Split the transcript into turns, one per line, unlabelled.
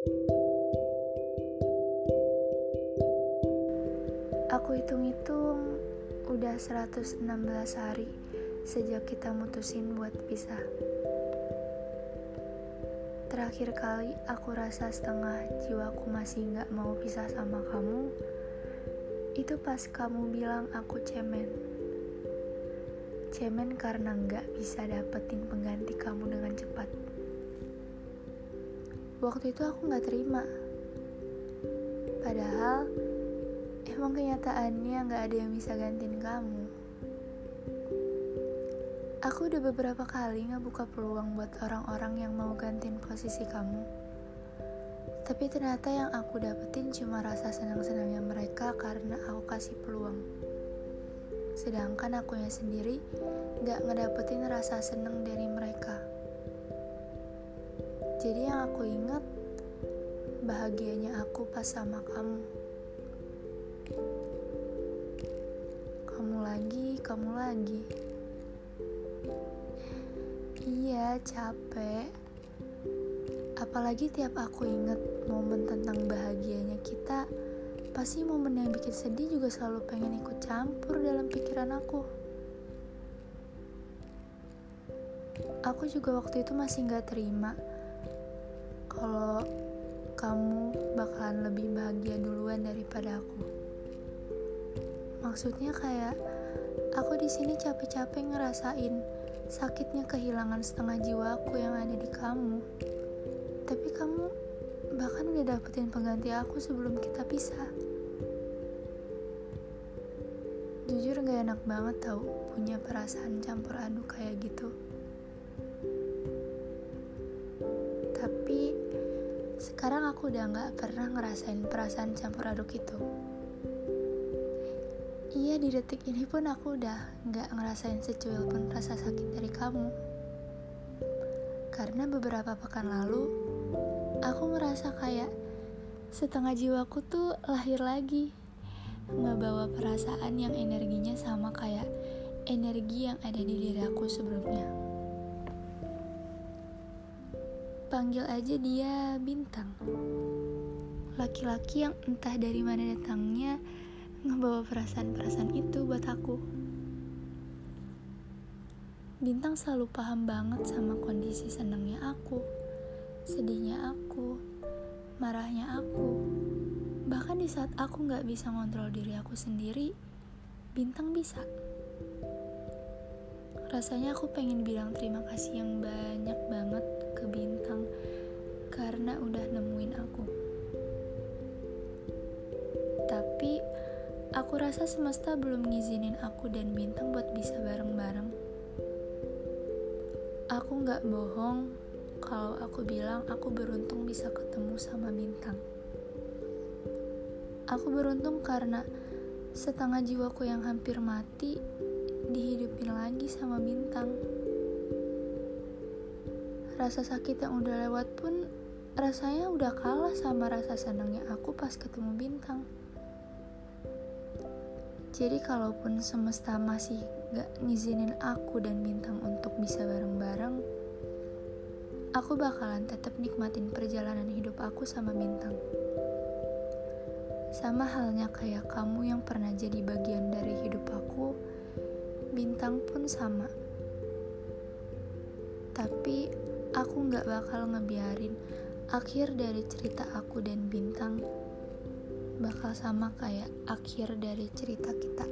Aku hitung-hitung udah 116 hari sejak kita mutusin buat pisah. Terakhir kali aku rasa setengah jiwaku masih gak mau pisah sama kamu, itu pas kamu bilang aku cemen. Cemen karena gak bisa dapetin pengganti kamu dengan cepat. Waktu itu aku gak terima. Padahal, emang kenyataannya gak ada yang bisa gantiin kamu. Aku udah beberapa kali ngebuka peluang buat orang-orang yang mau gantiin posisi kamu. Tapi ternyata yang aku dapetin cuma rasa senang-senangnya mereka karena aku kasih peluang. Sedangkan akunya sendiri gak ngedapetin rasa seneng dari mereka. Jadi yang aku ingat bahagianya aku pas sama kamu. Kamu lagi, kamu lagi. Iya, capek. Apalagi tiap aku inget momen tentang bahagianya kita, pasti momen yang bikin sedih juga selalu pengen ikut campur dalam pikiran aku. Aku juga waktu itu masih gak terima kalau kamu bakalan lebih bahagia duluan daripada aku. Maksudnya kayak aku di sini capek-capek ngerasain sakitnya kehilangan setengah jiwaku yang ada di kamu. Tapi kamu bahkan udah dapetin pengganti aku sebelum kita pisah. Jujur gak enak banget tau punya perasaan campur aduk kayak gitu. Sekarang aku udah gak pernah ngerasain perasaan campur aduk itu. Iya di detik ini pun aku udah gak ngerasain secuil pun rasa sakit dari kamu. Karena beberapa pekan lalu, aku ngerasa kayak setengah jiwaku tuh lahir lagi. Ngebawa perasaan yang energinya sama kayak energi yang ada di diri aku sebelumnya. Panggil aja dia bintang. Laki-laki yang entah dari mana datangnya, ngebawa perasaan-perasaan itu buat aku. Bintang selalu paham banget sama kondisi senangnya aku, sedihnya aku, marahnya aku. Bahkan di saat aku gak bisa ngontrol diri aku sendiri, Bintang bisa. Rasanya aku pengen bilang terima kasih yang banyak banget ke Bintang karena udah nemuin aku. Tapi Aku rasa semesta belum ngizinin aku dan Bintang buat bisa bareng-bareng. Aku gak bohong kalau aku bilang aku beruntung bisa ketemu sama Bintang. Aku beruntung karena setengah jiwaku yang hampir mati dihidupin lagi sama Bintang. Rasa sakit yang udah lewat pun rasanya udah kalah sama rasa senangnya aku pas ketemu Bintang. Jadi kalaupun semesta masih gak ngizinin aku dan bintang untuk bisa bareng-bareng, aku bakalan tetap nikmatin perjalanan hidup aku sama bintang. Sama halnya kayak kamu yang pernah jadi bagian dari hidup aku, bintang pun sama. Tapi aku gak bakal ngebiarin akhir dari cerita aku dan bintang bakal sama kayak akhir dari cerita kita.